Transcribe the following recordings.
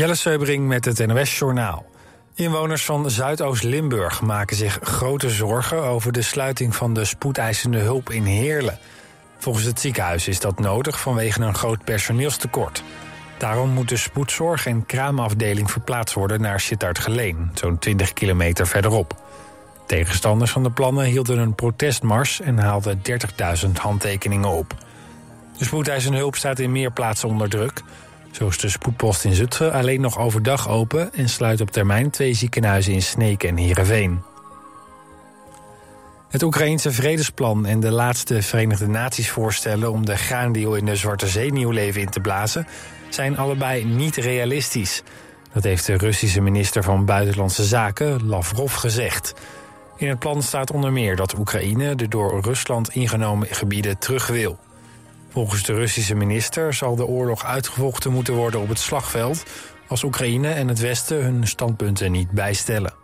Jelle Seubering met het NOS Journaal. Inwoners van Zuidoost-Limburg maken zich grote zorgen... over de sluiting van de spoedeisende hulp in Heerlen. Volgens het ziekenhuis is dat nodig vanwege een groot personeelstekort. Daarom moet de spoedzorg- en kraamafdeling verplaatst worden naar Sittard-Geleen... zo'n 20 kilometer verderop. Tegenstanders van de plannen hielden een protestmars... en haalden 30.000 handtekeningen op. De spoedeisende hulp staat in meer plaatsen onder druk... Zo is de spoedpost in Zutphen alleen nog overdag open... en sluit op termijn twee ziekenhuizen in Sneek en Heerenveen. Het Oekraïense vredesplan en de laatste Verenigde Naties voorstellen... om de graandeal in de Zwarte Zee nieuw leven in te blazen... zijn allebei niet realistisch. Dat heeft de Russische minister van Buitenlandse Zaken, Lavrov, gezegd. In het plan staat onder meer dat Oekraïne de door Rusland ingenomen gebieden terug wil... Volgens de Russische minister zal de oorlog uitgevochten moeten worden op het slagveld als Oekraïne en het Westen hun standpunten niet bijstellen.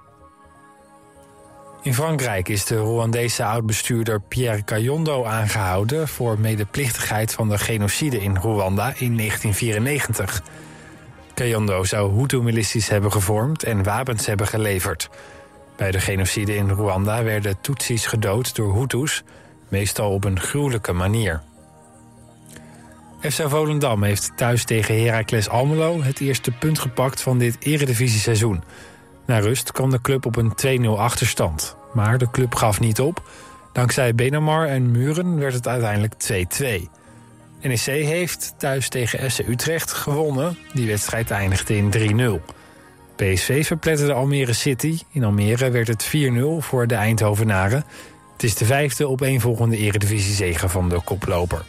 In Frankrijk is de Rwandese oud-bestuurder Pierre Kayondo aangehouden voor medeplichtigheid van de genocide in Rwanda in 1994. Kayondo zou Hutu-milities hebben gevormd en wapens hebben geleverd. Bij de genocide in Rwanda werden Tutsis gedood door Hutus, meestal op een gruwelijke manier. FC Volendam heeft thuis tegen Heracles Almelo het eerste punt gepakt van dit eredivisie-seizoen. Na rust kwam de club op een 2-0 achterstand. Maar de club gaf niet op. Dankzij Benamar en Muren werd het uiteindelijk 2-2. NEC heeft thuis tegen FC Utrecht gewonnen. Die wedstrijd eindigde in 3-0. PSV verpletterde Almere City. In Almere werd het 4-0 voor de Eindhovenaren. Het is de vijfde opeenvolgende eredivisie-zege van de koploper.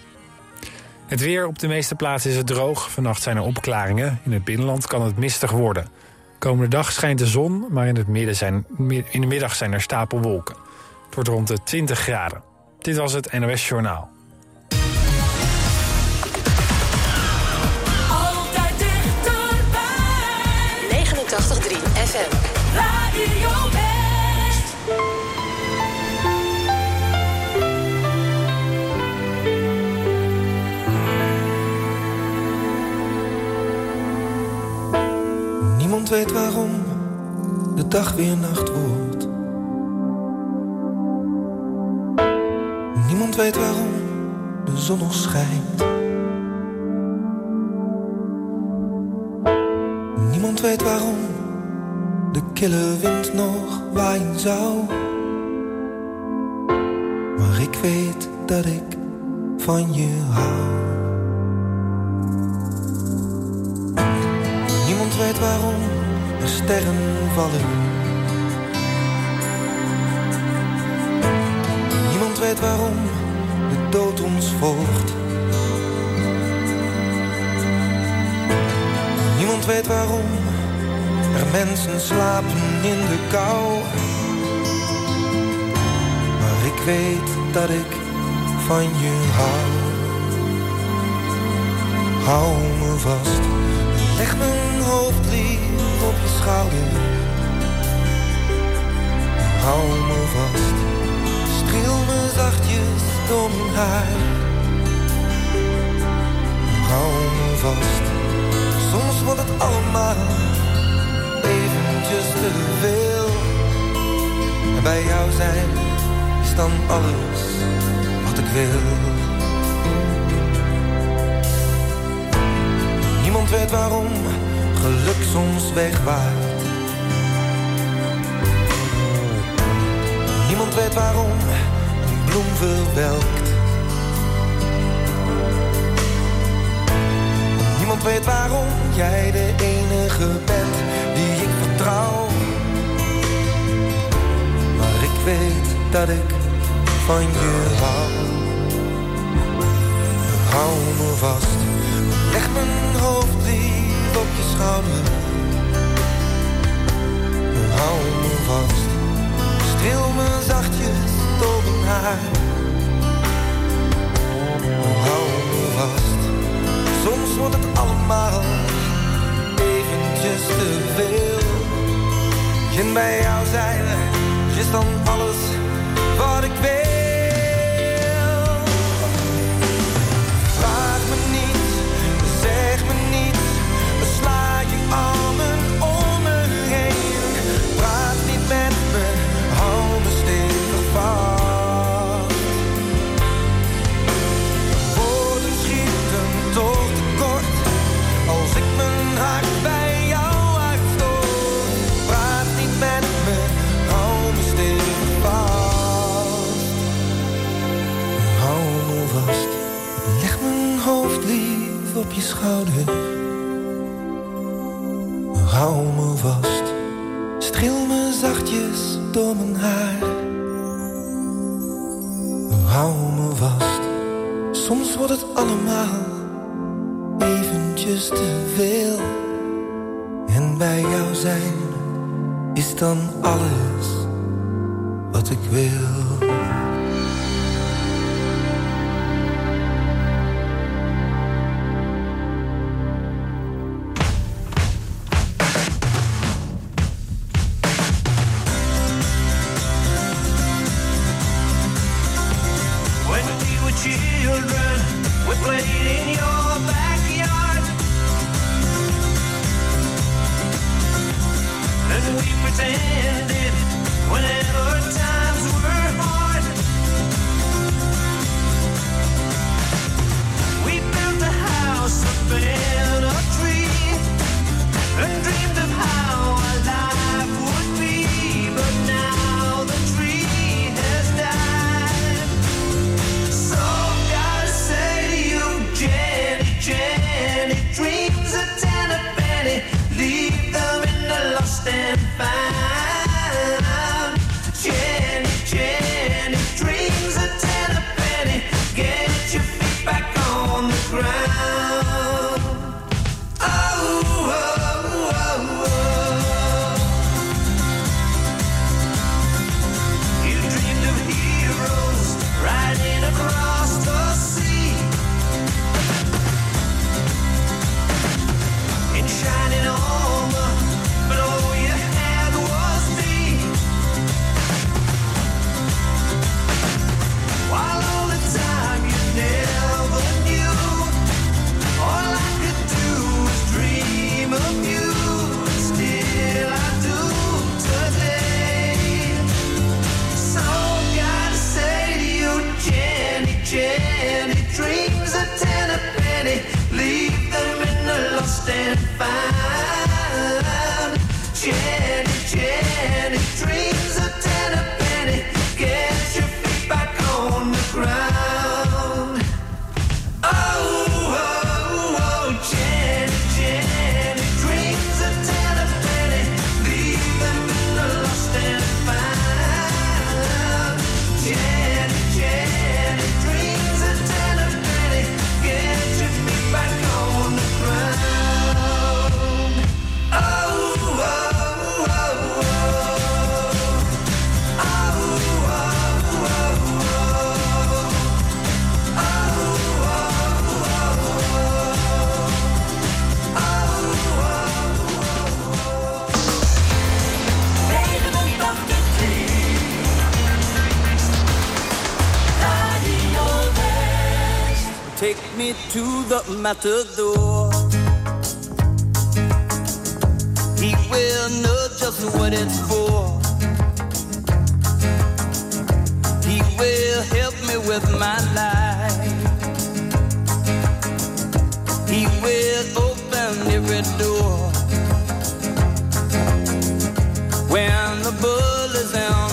Het weer op de meeste plaatsen is het droog. Vannacht zijn er opklaringen. In het binnenland kan het mistig worden. Komende dag schijnt de zon, maar in, het midden zijn, in de middag zijn er stapelwolken. Het wordt rond de 20 graden. Dit was het NOS Journaal. Niemand weet waarom de dag weer nacht wordt. Niemand weet waarom de zon nog schijnt. Niemand weet waarom de kille wind nog waaien zou. Maar ik weet dat ik van je hou. Weet waarom de sterren vallen. Niemand weet waarom de dood ons volgt. Niemand weet waarom er mensen slapen in de kou. Maar ik weet dat ik van je hou. Hou me vast. Leg mijn hoofd op je schouder. Hou me vast. Streel me zachtjes door mijn haar. Hou me vast. Soms wordt het allemaal eventjes te veel. En bij jou zijn is dan alles wat ik wil. Niemand weet waarom geluk soms wegwaait. Niemand weet waarom een bloem verwelkt. Niemand weet waarom jij de enige bent die ik vertrouw. Maar ik weet dat ik van je hou. Hou me vast. Leg mijn hoofd schouder. Hou me vast. Streel me zachtjes door mijn haar. Hou me vast. Soms wordt het allemaal eventjes te veel. En bij jou zijn is dan alles wat ik wil. je schouder. Hou me vast, streel me zachtjes door mijn haar. Hou me vast, soms wordt het allemaal eventjes te veel. En bij jou zijn is dan alles wat ik wil. Matador. He will know just what it's for. He will help me with my life. He will open every door. When the bull is in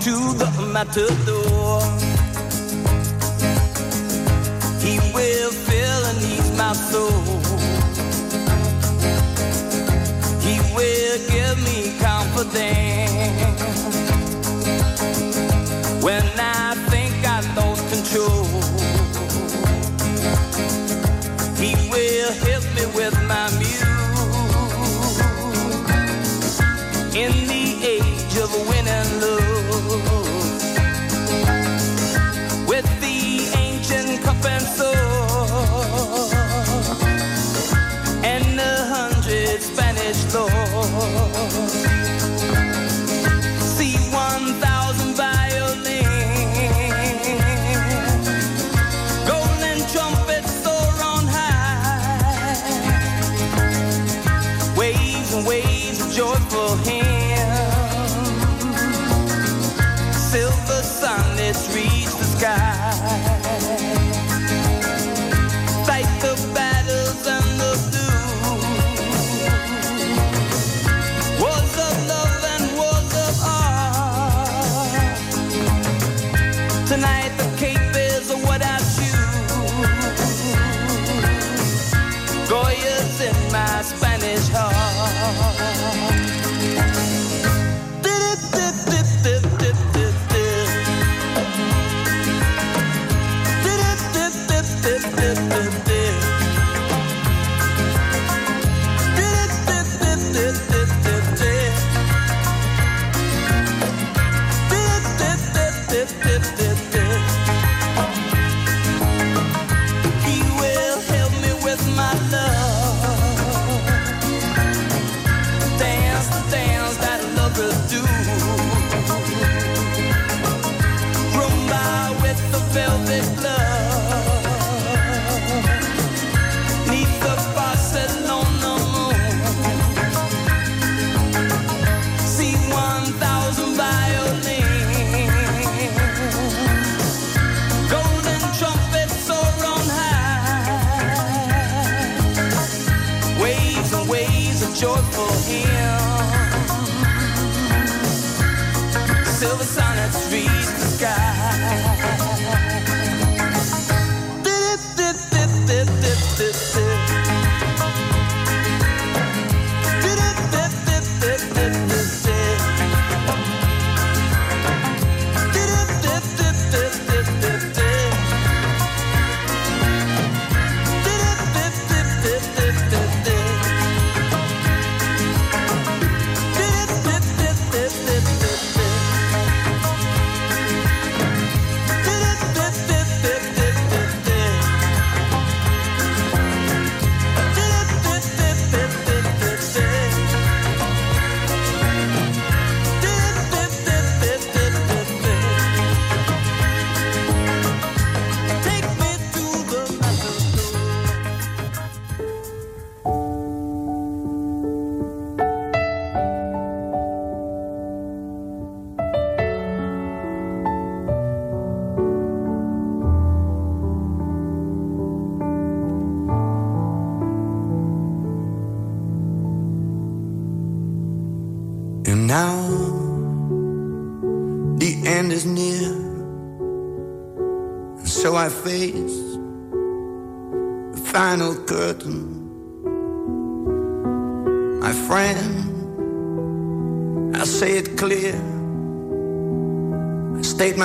to the matador. He will fill and ease my soul. He will give me confidence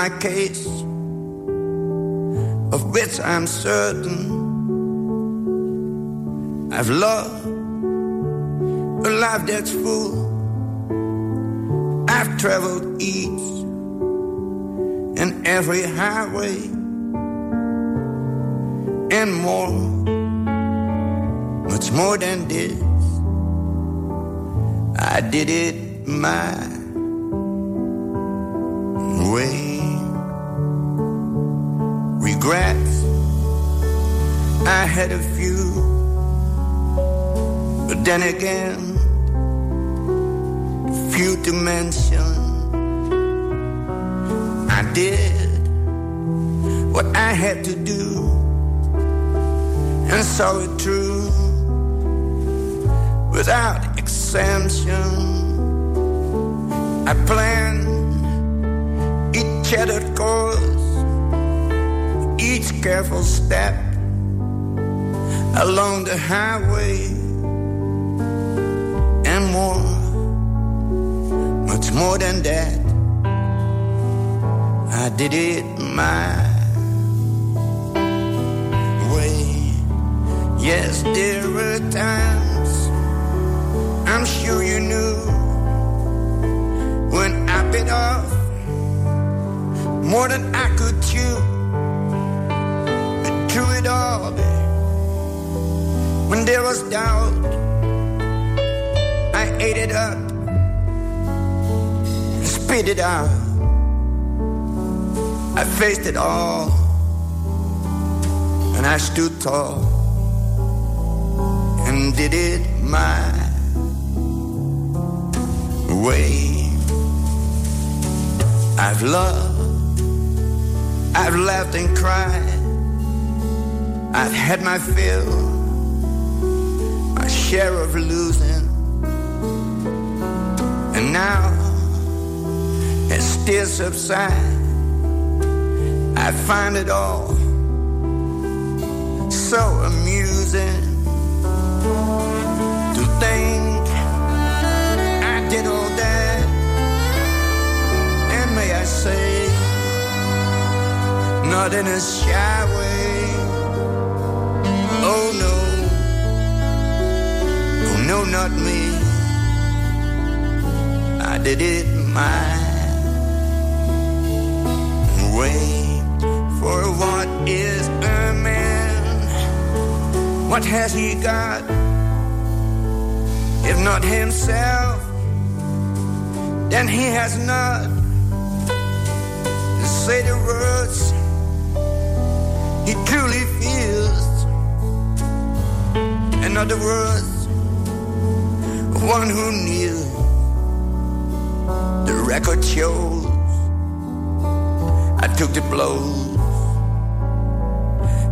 my case, of which I'm certain. I've loved a life that's full. I've traveled each and every highway and more, much more than this. I did it my way. Regrets, I had a few, but then again, few to mention. I did what I had to do and saw it through without exemption. I planned each shattered course, each careful step along the highway and more much more than that. I did it my way. Yes, there were times I'm sure you knew when I bit off more than I could chew. Through it all, when there was doubt, I ate it up spit it out. I faced it all, and I stood tall and did it my way. I've loved, I've laughed and cried. I've had my fill, my share of losing. And now, as tears subside, I find it all so amusing to think I did all that. And may I say, not in a shy not me. I did it my way. For what is a man? What has he got? If not himself, then he has not say the words he truly feels. In other words, one who knew the record shows. I took the blows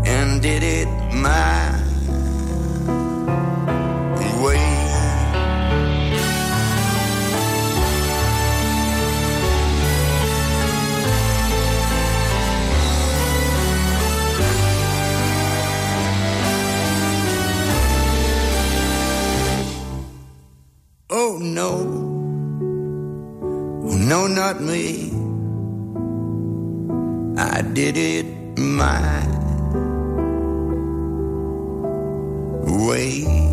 and did it my no, no, not me. I did it my way.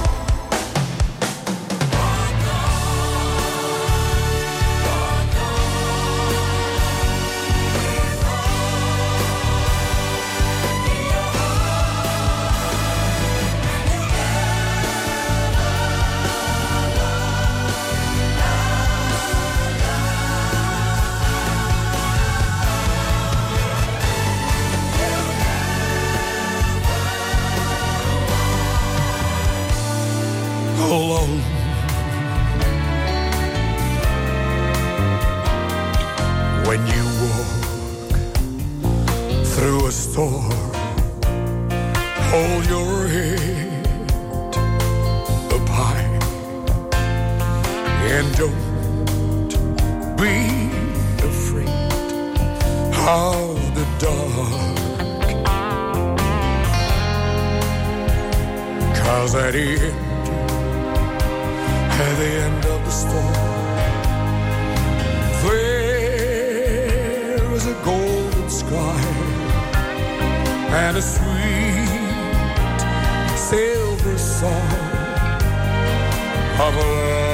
When you walk through a storm, hold your head up high and don't be afraid of the dark. Cause at the end and a sweet silver song of love.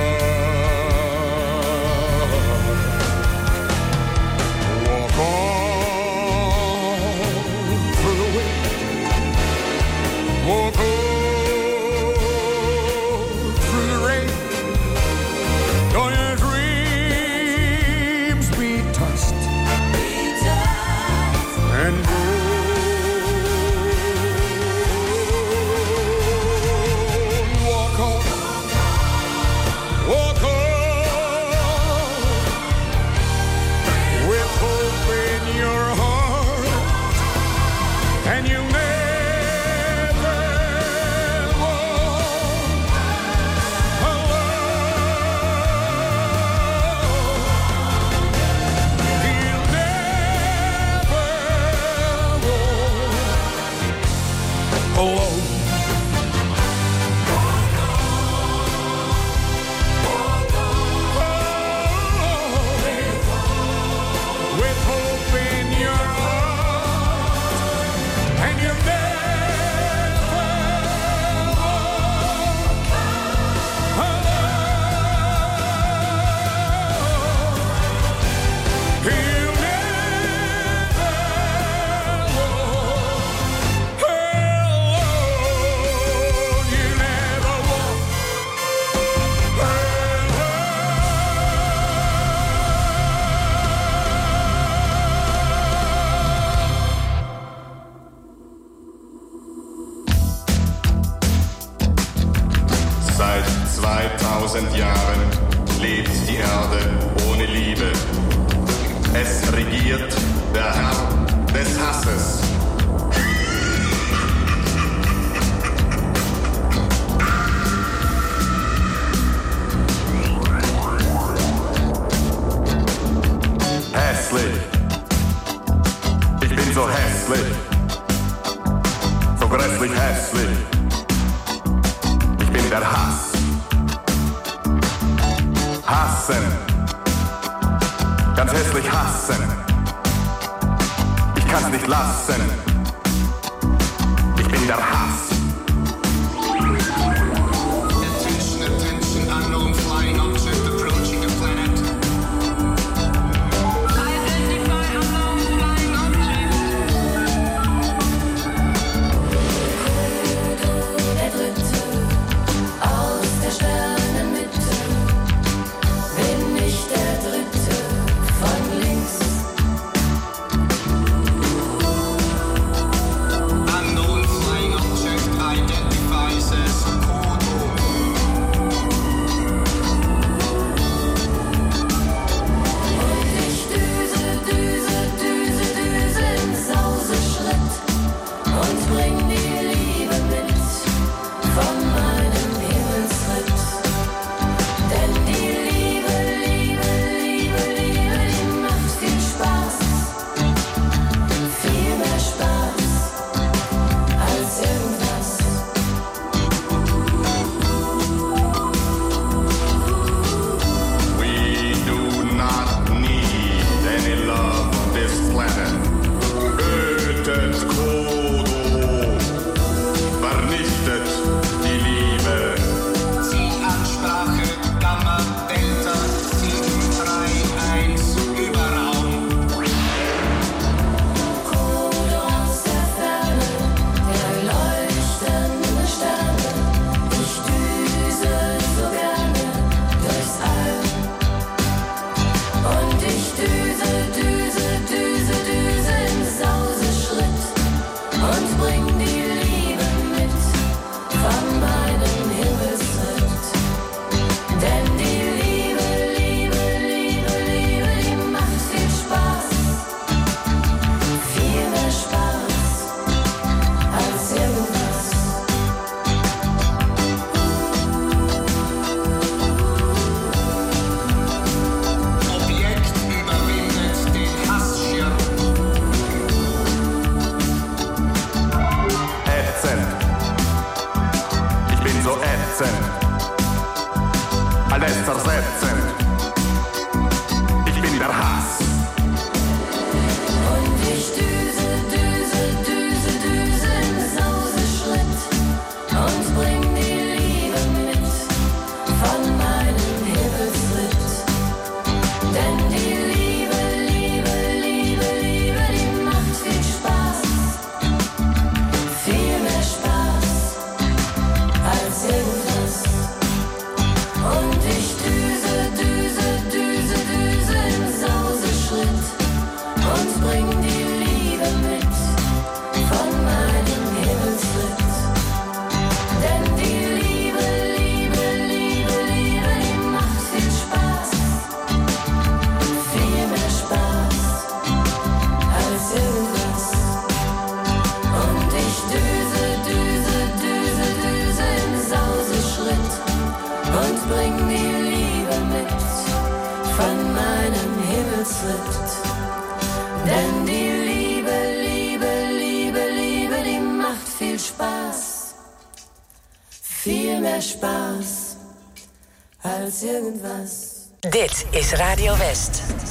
Is Radio West.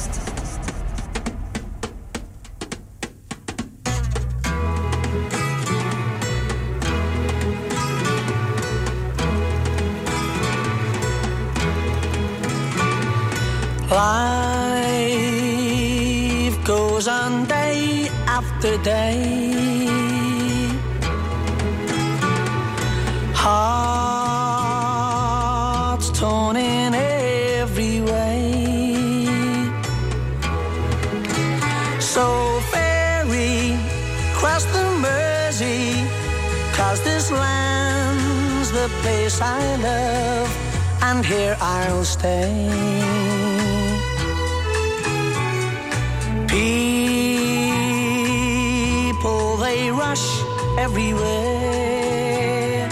Everywhere.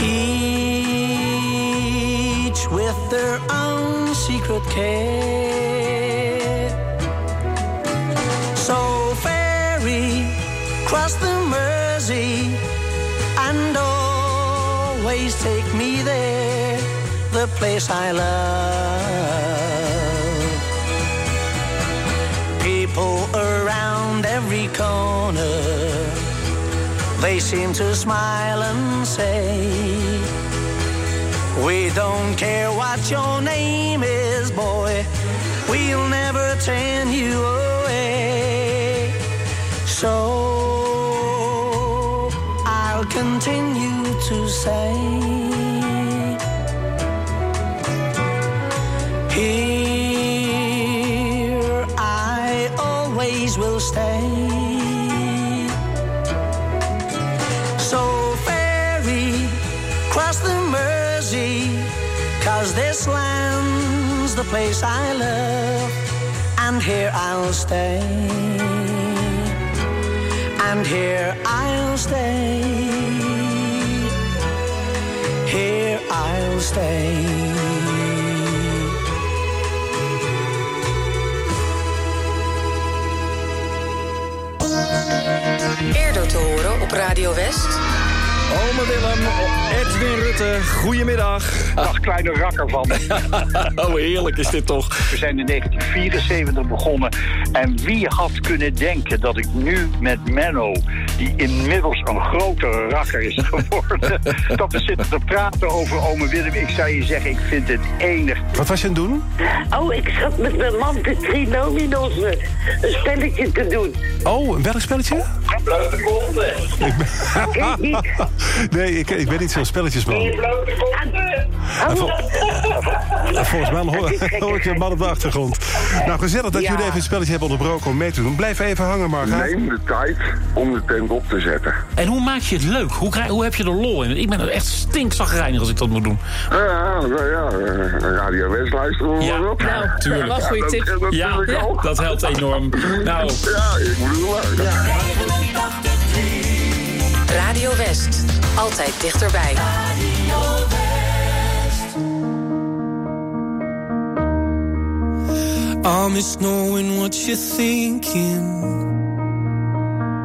Each with their own secret care. So ferry, cross the Mersey, and always take me there, the place I love. They seem to smile and say, We don't care what your name is, boy, we'll never turn you away. So I'll continue to say, place I love, and here I'll stay. And here I'll stay. Here I'll stay. Eerder te horen op Radio West. Ome Willem, Edwin Rutte, goedemiddag. Dag kleine rakker van. oh, heerlijk is dit toch. We zijn in 1974 begonnen. En wie had kunnen denken dat ik nu met Menno, die inmiddels een grotere rakker is geworden, dat we zitten te praten over ome Willem. Ik zou je zeggen, ik vind het enig. Wat was je aan het doen? Oh, ik zat met mijn man de trinominos eh, een spelletje te doen. Oh, welk spelletje? Blote konten. Ik ben... nee, ik, ik ben niet zo'n spelletjesman. En vol- en Volgens mij hoor, hoor ik je man op de achtergrond. Nou, gezellig dat Ja. jullie even een spelletje hebben onderbroken om mee te doen. Blijf even hangen, Marga. Neem de tijd om de tent op te zetten. En hoe maak je het leuk? Hoe, krijg, hoe heb je er lol in? Ik ben er echt stinkzagrijnig als ik dat moet doen. Ja, ja, ja, eh, Radio West luisteren we Ja, maar op. nou, tuurlijk. Ja, Wel goeie dat- tip. dat Ja, natuurlijk ja, dat helpt enorm. Nou. Ja, ik moet het wel. Radio West. Altijd dichterbij. I miss knowing what you're thinking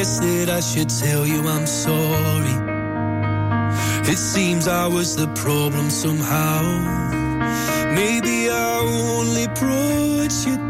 guess that I should tell you I'm sorry. It seems I was the problem somehow. Maybe I only brought you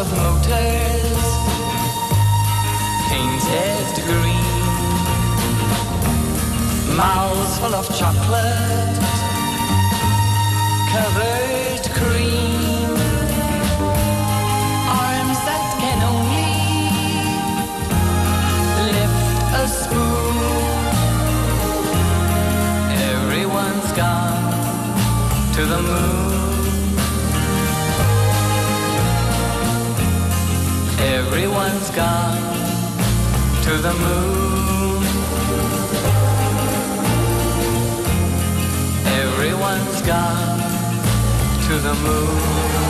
of motors painted green, mouths full of chocolate, covered cream, arms that can only lift a spoon. Everyone's gone to the moon. Everyone's gone to the moon. Everyone's gone to the moon.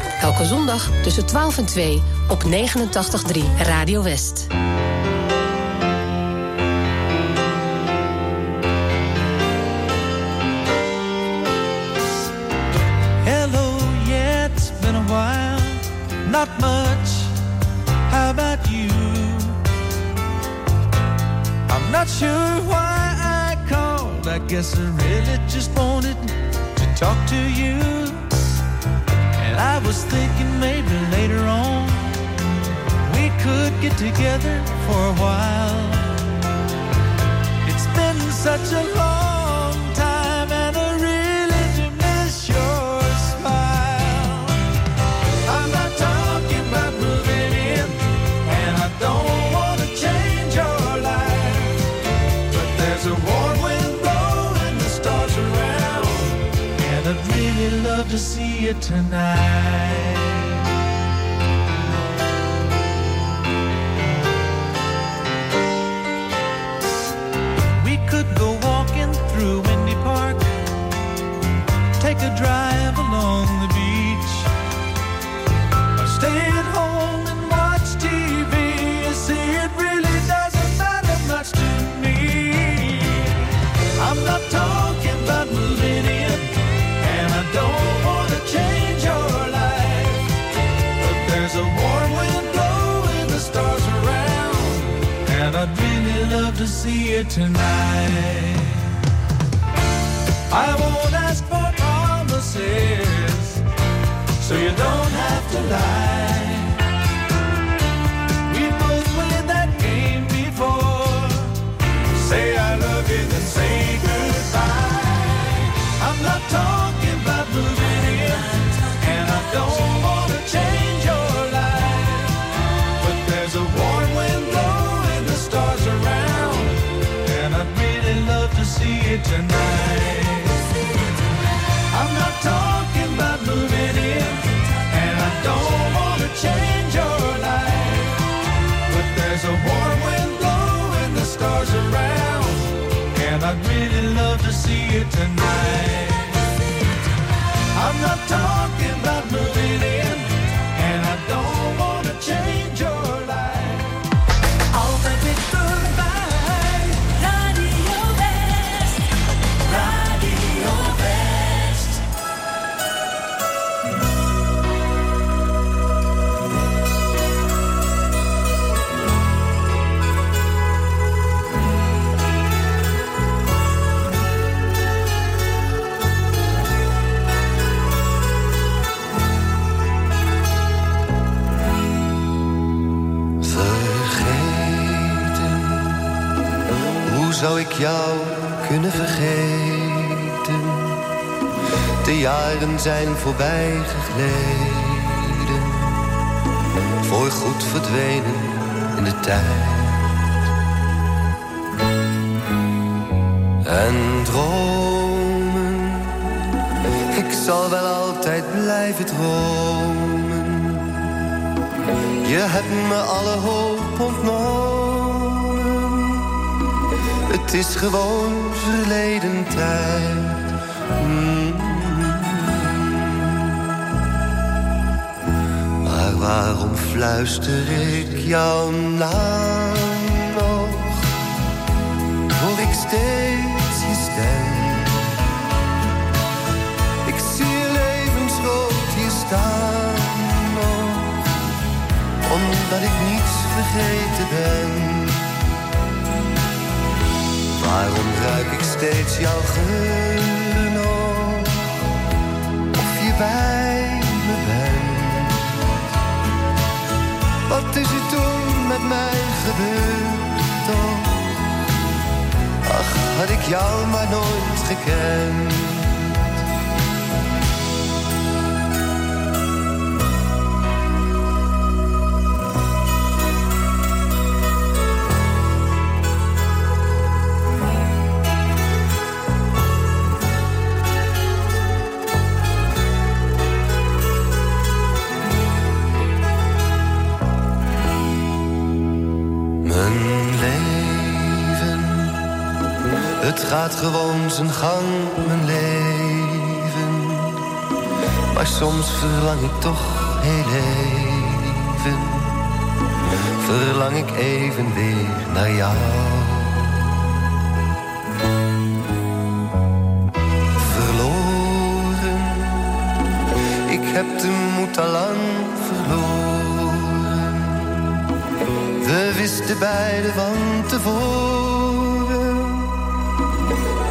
Elke zondag tussen 12 en 2 op 89.3 Radio West. Hello, yeah, it's been a while. Not much. How about you? I'm not sure why I called. I guess I really just wanted to talk to you. I was thinking maybe later on we could get together for a while. It's been such a long to see you tonight. See you tonight. I won't ask for promises, so you don't have to lie. Tonight. I'm not talking about moving in, and I don't want to change your life. But there's a warm wind blowing the stars around, and I'd really love to see tonight. I'm not talking about moving in, jou kunnen vergeten? De jaren zijn voorbij gegleden, voorgoed verdwenen in de tijd. En dromen, ik zal wel altijd blijven dromen. Je hebt me alle hoop ontnomen. Het is gewoon verleden tijd. Mm. Maar waarom fluister ik jouw naam nog? Hoor ik steeds je stem? Ik zie je levensrood hier staan nog omdat ik niets vergeten ben. Waarom ruik ik steeds jouw geur nog? Of je bij me bent? Wat is er toen met mij gebeurd toch? Ach, had ik jou maar nooit gekend. gaat gewoon zijn gang, mijn leven. Maar soms verlang ik toch heel even. Verlang ik even weer naar jou. Verloren, ik heb de moed al lang verloren. We wisten beide van tevoren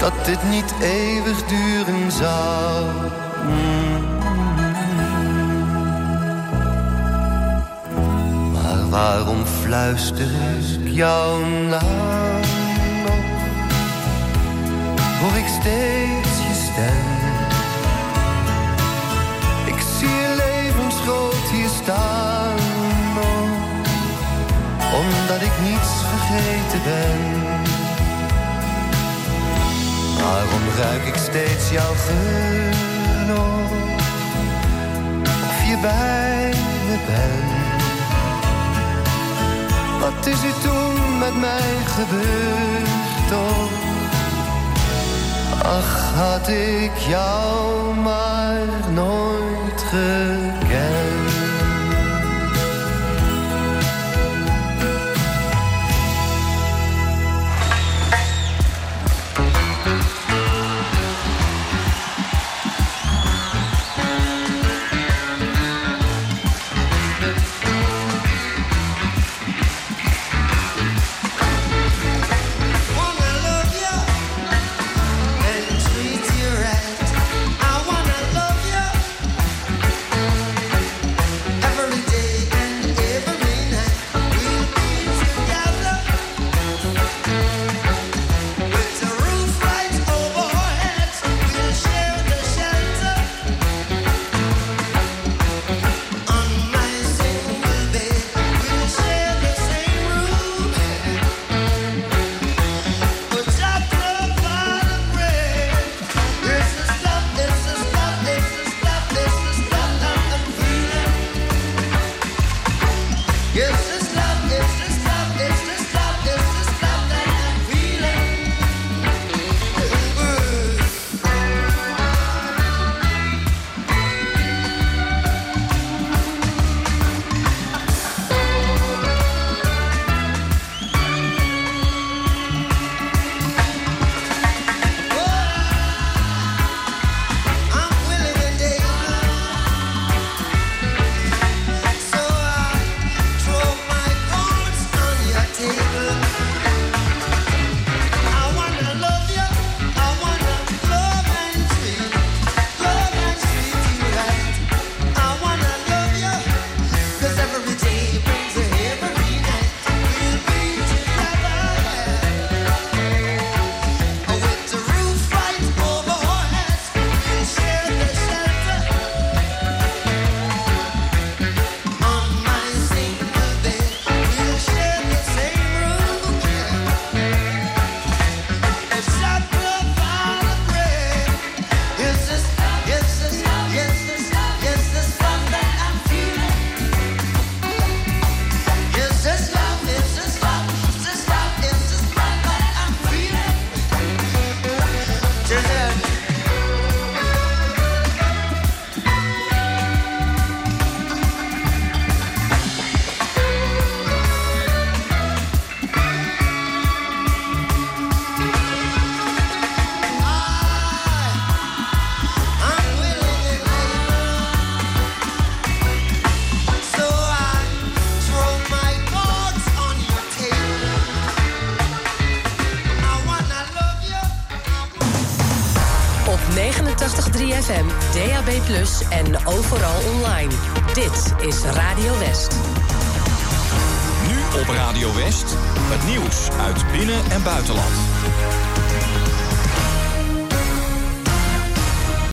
dat dit niet eeuwig duren zou. Mm. Maar waarom fluister ik jouw naam? Hoor ik steeds je stem? Ik zie je levensgroot hier staan oh. omdat ik niets vergeten ben. Waarom ruik ik steeds jouw geur Of je bij me bent? Wat is er toen met mij gebeurd oh? Ach, had ik jou maar nooit gezien.